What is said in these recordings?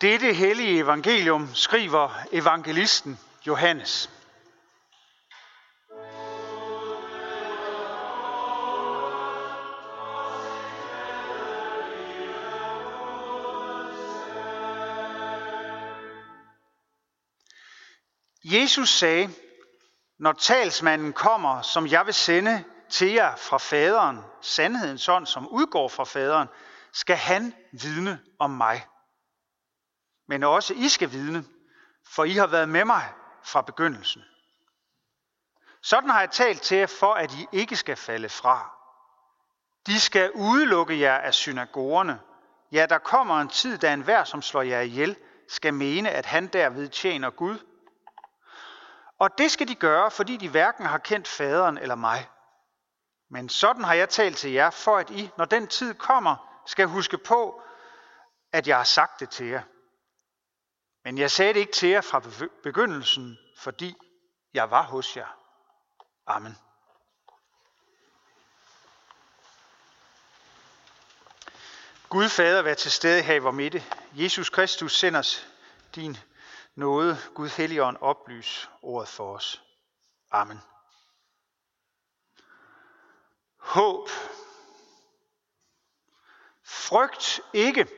Dette hellige evangelium skriver evangelisten Johannes. Jesus sagde, når talsmanden kommer, som jeg vil sende til jer fra faderen, sandhedens ånd, som udgår fra faderen, skal han vidne om mig. Men også I skal vidne, for I har været med mig fra begyndelsen. Sådan har jeg talt til jer, for at I ikke skal falde fra. De skal udelukke jer af synagogerne. Ja, der kommer en tid, da enhver, som slår jer ihjel, skal mene, at han derved tjener Gud. Og det skal de gøre, fordi de hverken har kendt faderen eller mig. Men sådan har jeg talt til jer, for at I, når den tid kommer, skal huske på, at jeg har sagt det til jer. Men jeg sagde det ikke til jer fra begyndelsen, fordi jeg var hos jer. Amen. Gud Fader, vær til stede her i vor midte. Jesus Kristus, send os din nåde. Gud Helligånd, oplys ordet for os. Amen. Håb. Frygt ikke,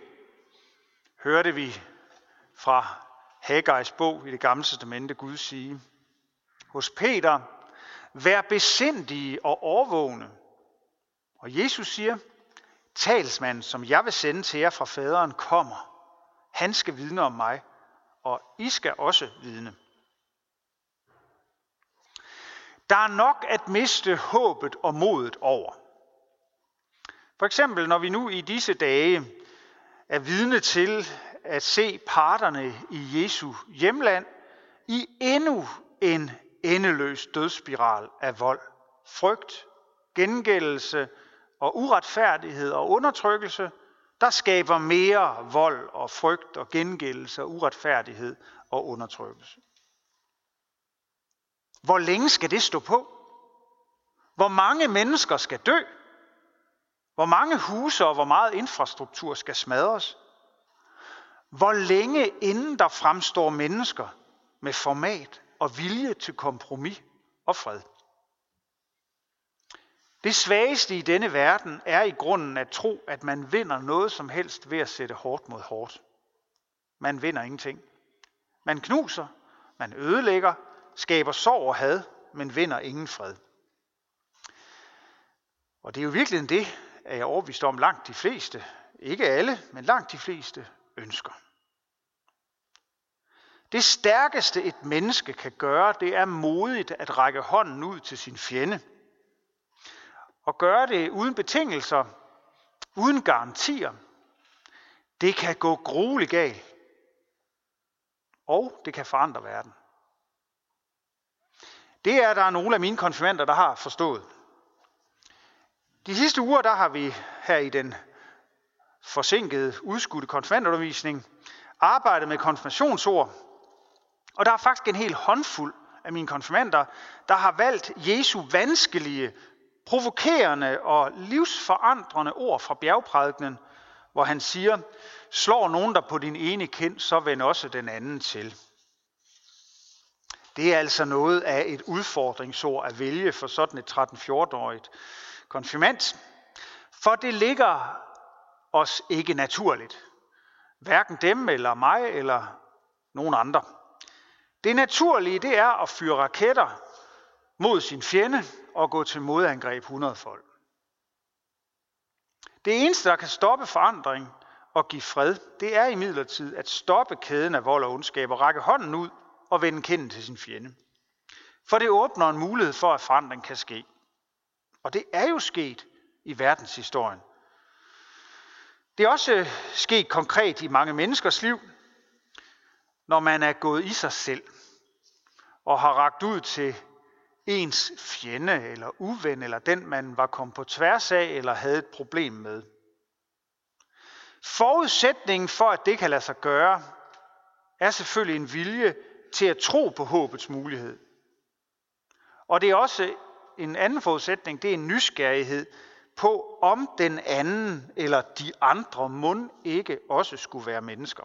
hørte vi fra Haggai's bog i det gamle testamente Gud sige. Hos Peter, vær besindige og overvågne. Og Jesus siger, talsmanden, som jeg vil sende til jer fra faderen, kommer. Han skal vidne om mig, og I skal også vidne. Der er nok at miste håbet og modet over. For eksempel når vi nu i disse dage er vidne til at se parterne i Jesu hjemland i endnu en endeløs dødsspiral af vold, frygt, gengældelse og uretfærdighed og undertrykkelse, der skaber mere vold og frygt og gengældelse og uretfærdighed og undertrykkelse. Hvor længe skal det stå på? Hvor mange mennesker skal dø? Hvor mange huse og hvor meget infrastruktur skal smadres? Hvor længe inden der fremstår mennesker med format og vilje til kompromis og fred? Det svageste i denne verden er i grunden at tro, at man vinder noget som helst ved at sætte hårdt mod hårdt. Man vinder ingenting. Man knuser, man ødelægger, skaber sorg og had, men vinder ingen fred. Og det er jo virkelig det, er jeg overbevist om langt de fleste, ikke alle, men langt de fleste ønsker. Det stærkeste et menneske kan gøre, det er modigt at række hånden ud til sin fjende. Og gøre det uden betingelser, uden garantier. Det kan gå grueligt galt. Og det kan forandre verden. Det er der nogle af mine konfirmander, der har forstået. De sidste uger, der har vi her i den forsinkede, udskudte konfirmandundervisning arbejdet med konfirmationsord. Og der er faktisk en hel håndfuld af mine konfirmander, der har valgt Jesu vanskelige, provokerende og livsforandrende ord fra bjergprædikenen, hvor han siger, slår nogen der på din ene kind, så vend også den anden til. Det er altså noget af et udfordringsord at vælge for sådan et 13-14-årigt konfirmant. For det ligger os ikke naturligt. Hverken dem eller mig eller nogen andre. Det naturlige det er at fyre raketter mod sin fjende og gå til modangreb 100 folk. Det eneste, der kan stoppe forandring og give fred, det er imidlertid at stoppe kæden af vold og ondskab og række hånden ud og vende kinden til sin fjende. For det åbner en mulighed for, at forandring kan ske. Og det er jo sket i verdenshistorien. Det er også sket konkret i mange menneskers liv, når man er gået i sig selv og har ragt ud til ens fjende eller uven, eller den man var kommet på tværs af eller havde et problem med. Forudsætningen for, at det kan lade sig gøre, er selvfølgelig en vilje til at tro på håbets mulighed. Og det er også en anden forudsætning, det er en nysgerrighed på, om den anden eller de andre mund ikke også skulle være mennesker.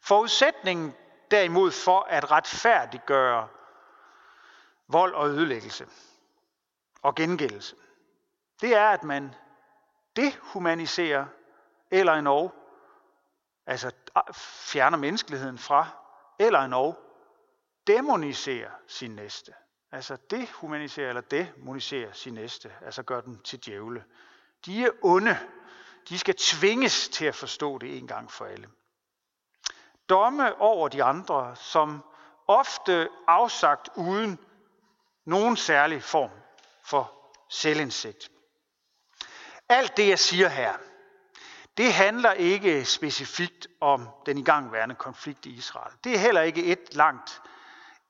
Forudsætningen derimod for at retfærdiggøre vold og ødelæggelse og gengældelse, det er, at man dehumaniserer eller endnu, altså fjerner menneskeligheden fra, eller endnu demoniserer sin næste. Altså dehumaniserer eller demoniserer sin næste, altså gør den til djævle. De er onde. De skal tvinges til at forstå det en gang for alle. Domme over de andre, som ofte afsagt uden nogen særlig form for selvindsigt. Alt det, jeg siger her, det handler ikke specifikt om den igangværende konflikt i Israel. Det er heller ikke et langt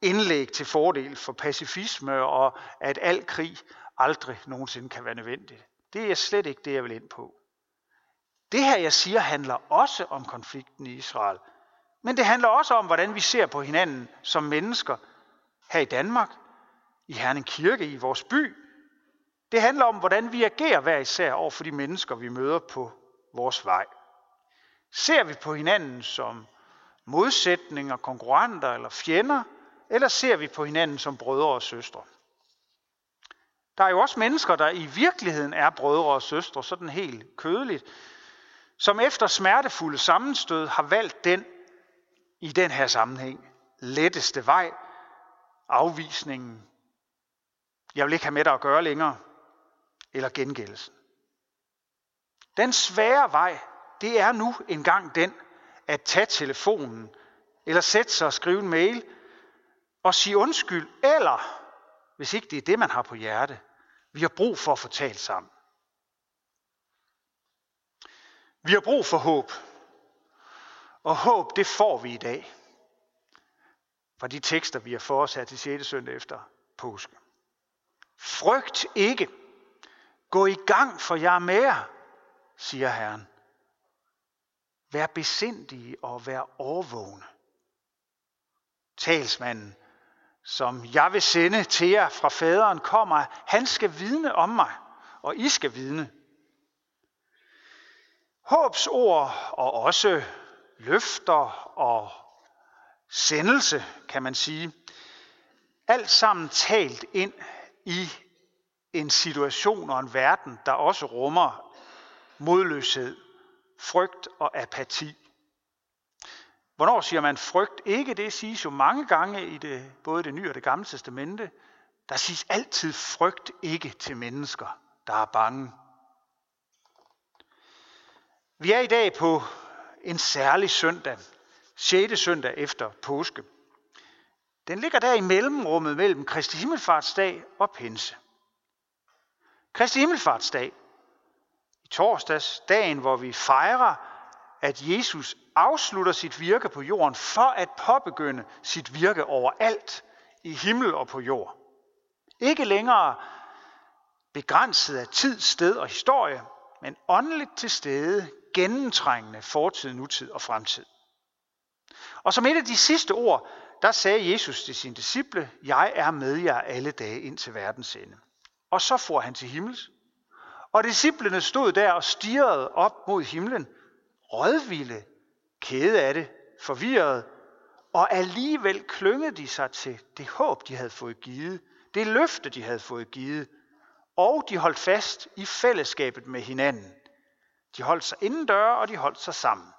indlæg til fordel for pacifisme og at al krig aldrig nogensinde kan være nødvendigt. Det er slet ikke det, jeg vil ind på. Det her, jeg siger, handler også om konflikten i Israel. Men det handler også om, hvordan vi ser på hinanden som mennesker her i Danmark, i Herning Kirke, i vores by. Det handler om, hvordan vi agerer hver især over for de mennesker, vi møder på vores vej. Ser vi på hinanden som modsætninger, konkurrenter eller fjender, eller ser vi på hinanden som brødre og søstre? Der er jo også mennesker, der i virkeligheden er brødre og søstre, sådan helt kødeligt, som efter smertefulde sammenstød har valgt den i den her sammenhæng letteste vej, afvisningen. Jeg vil ikke have med dig at gøre længere, eller gengældelsen. Den svære vej, det er nu engang den, at tage telefonen, eller sætte sig og skrive en mail, og sige undskyld, eller, hvis ikke det er det, man har på hjerte, vi har brug for at få talt sammen. Vi har brug for håb. Og håb, det får vi i dag. Fra de tekster, vi har for til 6. søndag efter påske. Frygt ikke. Gå i gang, for jeg er med jer, siger Herren. Vær besindige og vær overvågne. Talsmanden, som jeg vil sende til jer fra faderen, kommer. Han skal vidne om mig, og I skal vidne. Håbsord og også løfter og sendelse, kan man sige. Alt sammen talt ind i en situation og en verden, der også rummer modløshed, frygt og apati. Hvornår siger man frygt ikke? Det siges jo mange gange i det, både det nye og det gamle testamente. Der siges altid frygt ikke til mennesker, der er bange. Vi er i dag på en særlig søndag, 6. søndag efter påske. Den ligger der i mellemrummet mellem Kristi Himmelfartsdag og Pinse. Kristi Himmelfartsdag, i torsdags, dagen hvor vi fejrer, at Jesus afslutter sit virke på jorden for at påbegynde sit virke overalt i himmel og på jord. Ikke længere begrænset af tid, sted og historie, men åndeligt til stede, gennemtrængende fortid, nutid og fremtid. Og som et af de sidste ord, der sagde Jesus til sine disciple, jeg er med jer alle dage ind til verdens ende. Og så får han til himmels. Og disciplene stod der og stirrede op mod himlen, rådvilde, kede af det, forvirret, og alligevel klyngede de sig til det håb, de havde fået givet, det løfte, de havde fået givet, og de holdt fast i fællesskabet med hinanden. De holdt sig indendør, og de holdt sig sammen.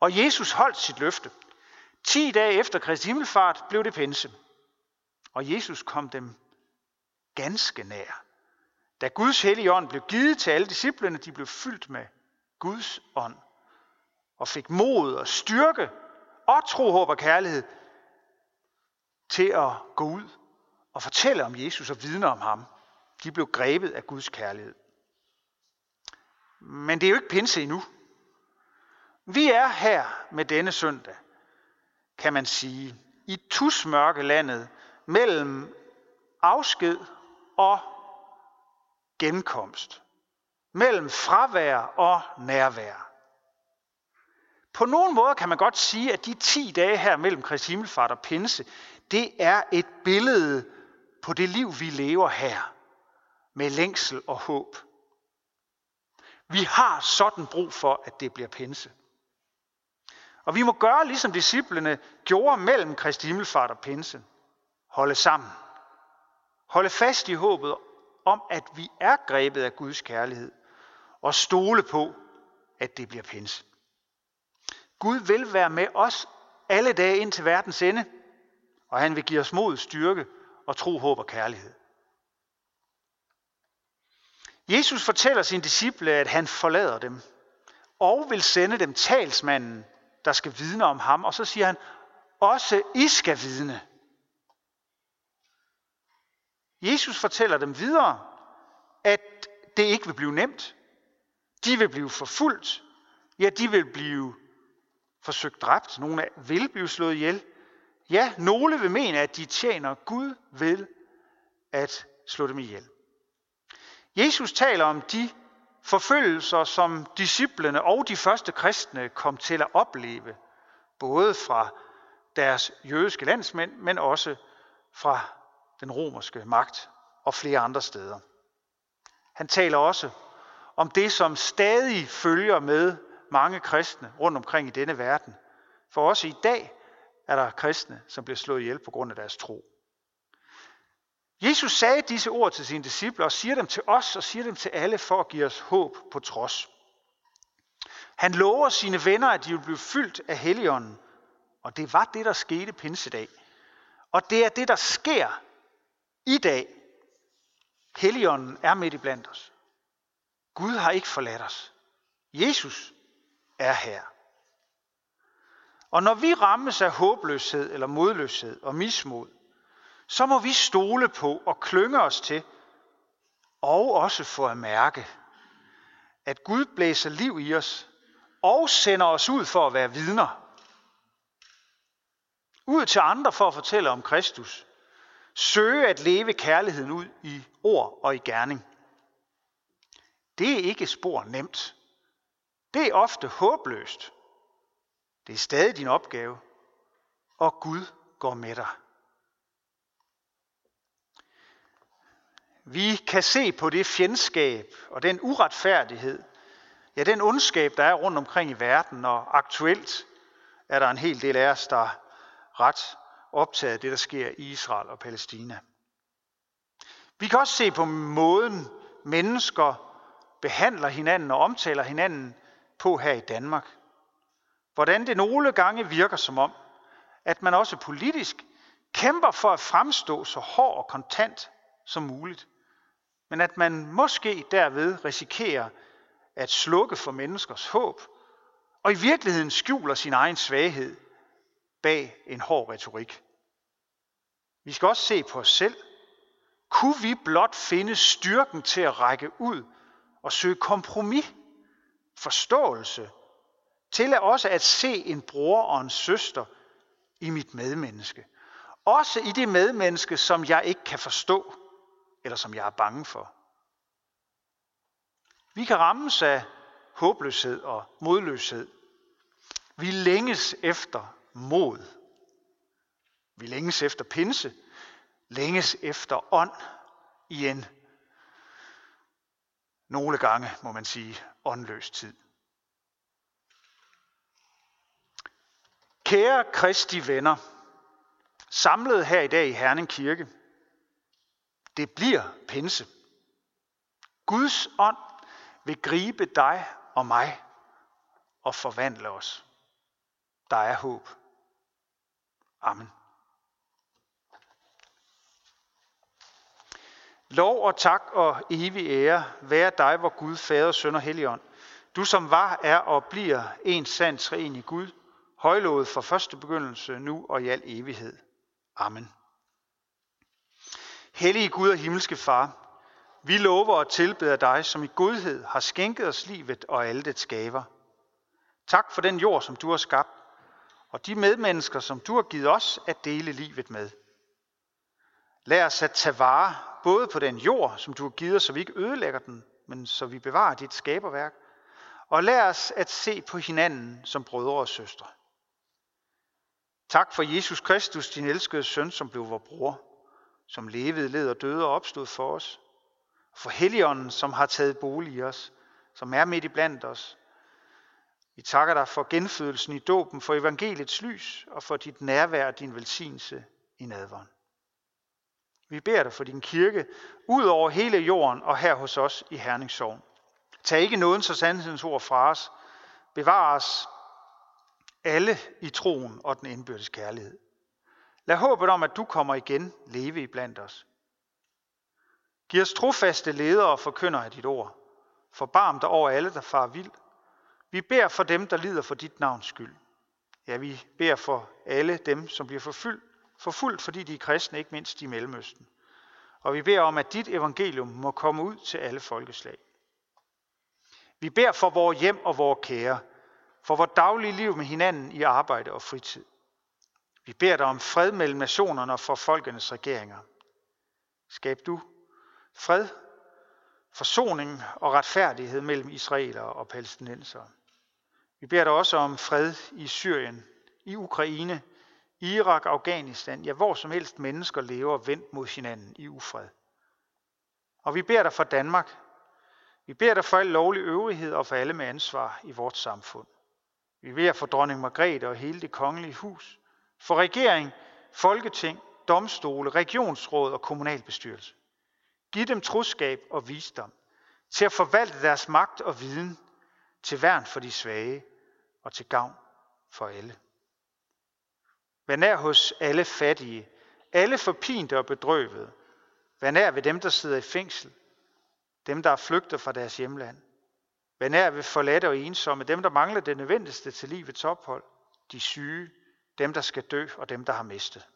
Og Jesus holdt sit løfte. Ti dage efter Kristi Himmelfart blev det pinse. Og Jesus kom dem ganske nær. Da Guds hellige ånd blev givet til alle disciplene, de blev fyldt med Guds ånd og fik mod og styrke og tro, håb og kærlighed til at gå ud og fortælle om Jesus og vidne om ham. De blev grebet af Guds kærlighed. Men det er jo ikke pinse endnu. Vi er her med denne søndag, kan man sige, i tusmørke landet mellem afsked og genkomst. Mellem fravær og nærvær. På nogen måde kan man godt sige, at de 10 dage her mellem Kristi Himmelfart og Pinse, det er et billede på det liv, vi lever her, med længsel og håb. Vi har sådan brug for, at det bliver pinse. Og vi må gøre, ligesom disciplene gjorde mellem Kristi Himmelfart og Pinse. Holde sammen. Holde fast i håbet om, at vi er grebet af Guds kærlighed. Og stole på, at det bliver Pinse. Gud vil være med os alle dage ind til verdens ende, og han vil give os mod, styrke og tro, håb og kærlighed. Jesus fortæller sine disciple, at han forlader dem, og vil sende dem talsmanden, der skal vidne om ham. Og så siger han, også I skal vidne. Jesus fortæller dem videre, at det ikke vil blive nemt. De vil blive forfulgt. Ja, de vil blive forsøgt dræbt. Nogle vil blive slået ihjel. Ja, nogle vil mene, at de tjener Gud ved at slå dem ihjel. Jesus taler om de forfølgelser, som disciplene og de første kristne kom til at opleve, både fra deres jødiske landsmænd, men også fra den romerske magt og flere andre steder. Han taler også om det, som stadig følger med mange kristne rundt omkring i denne verden. For også i dag er der kristne, som bliver slået ihjel på grund af deres tro. Jesus sagde disse ord til sine disciple og siger dem til os og siger dem til alle for at give os håb på trods. Han lover sine venner, at de vil blive fyldt af Helligånden. Og det var det, der skete pinsedag. Og det er det, der sker i dag. Helligånden er midt i blandt os. Gud har ikke forladt os. Jesus er her. Og når vi rammes af håbløshed eller modløshed og mismod, så må vi stole på og klynge os til, og også få at mærke, at Gud blæser liv i os og sender os ud for at være vidner. Ud til andre for at fortælle om Kristus. Søge at leve kærligheden ud i ord og i gerning. Det er ikke spor nemt. Det er ofte håbløst. Det er stadig din opgave, og Gud går med dig. Vi kan se på det fjendskab og den uretfærdighed, ja den ondskab, der er rundt omkring i verden, og aktuelt er der en hel del af os, der er ret optaget af det, der sker i Israel og Palæstina. Vi kan også se på måden, mennesker behandler hinanden og omtaler hinanden på her i Danmark. Hvordan det nogle gange virker som om, at man også politisk kæmper for at fremstå så hård og kontant som muligt men at man måske derved risikerer at slukke for menneskers håb, og i virkeligheden skjuler sin egen svaghed bag en hård retorik. Vi skal også se på os selv. Kunne vi blot finde styrken til at række ud og søge kompromis, forståelse, til at også at se en bror og en søster i mit medmenneske. Også i det medmenneske, som jeg ikke kan forstå, eller som jeg er bange for. Vi kan rammes af håbløshed og modløshed. Vi længes efter mod. Vi længes efter pinse. Længes efter ånd i en nogle gange, må man sige, åndløs tid. Kære Kristi venner, samlet her i dag i Herning Kirke, det bliver pinse. Guds ånd vil gribe dig og mig og forvandle os. Der er håb. Amen. Lov og tak og evig ære være dig, hvor Gud, Fader, Søn og Helligånd. Du som var, er og bliver en sand træen i Gud, højlovet fra første begyndelse, nu og i al evighed. Amen. Hellige Gud og himmelske Far, vi lover og tilbeder dig, som i godhed har skænket os livet og alle dets gaver. Tak for den jord, som du har skabt, og de medmennesker, som du har givet os at dele livet med. Lad os at tage vare både på den jord, som du har givet os, så vi ikke ødelægger den, men så vi bevarer dit skaberværk. Og lad os at se på hinanden som brødre og søstre. Tak for Jesus Kristus, din elskede søn, som blev vor bror som levede, led og døde og opstod for os. For Helligånden, som har taget bolig i os, som er midt i blandt os. Vi takker dig for genfødelsen i dåben, for evangeliets lys og for dit nærvær og din velsignelse i nadvånd. Vi beder dig for din kirke, ud over hele jorden og her hos os i Herningssovn. Tag ikke nåden så sandhedens ord fra os. Bevar os alle i troen og den indbyrdes kærlighed. Lad håbet om, at du kommer igen, leve i blandt os. Giv os trofaste ledere og forkynder af dit ord. Forbarm dig over alle, der far vild. Vi beder for dem, der lider for dit navns skyld. Ja, vi beder for alle dem, som bliver forfulgt, forfulgt fordi de er kristne, ikke mindst i Mellemøsten. Og vi beder om, at dit evangelium må komme ud til alle folkeslag. Vi beder for vores hjem og vores kære, for vores daglige liv med hinanden i arbejde og fritid. Vi beder dig om fred mellem nationerne og for folkenes regeringer. Skab du fred, forsoning og retfærdighed mellem israelere og palæstinensere. Vi beder dig også om fred i Syrien, i Ukraine, Irak, Afghanistan, ja hvor som helst mennesker lever vendt mod hinanden i ufred. Og vi beder dig for Danmark. Vi beder dig for al lovlig øvrighed og for alle med ansvar i vores samfund. Vi beder for dronning Margrethe og hele det kongelige hus, for regering, folketing, domstole, regionsråd og kommunalbestyrelse. Giv dem troskab og visdom til at forvalte deres magt og viden til værn for de svage og til gavn for alle. Vær nær hos alle fattige, alle forpinte og bedrøvede. Vær nær ved dem, der sidder i fængsel, dem, der er flygtet fra deres hjemland. Vær nær ved forladte og ensomme, dem, der mangler det nødvendigste til livets ophold, de syge, dem, der skal dø og dem, der har mistet.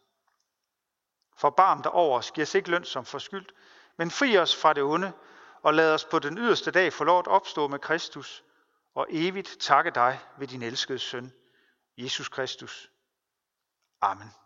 Forbarm dig over os, giv os ikke løn som forskyldt, men fri os fra det onde, og lad os på den yderste dag få lov at opstå med Kristus, og evigt takke dig ved din elskede søn, Jesus Kristus. Amen.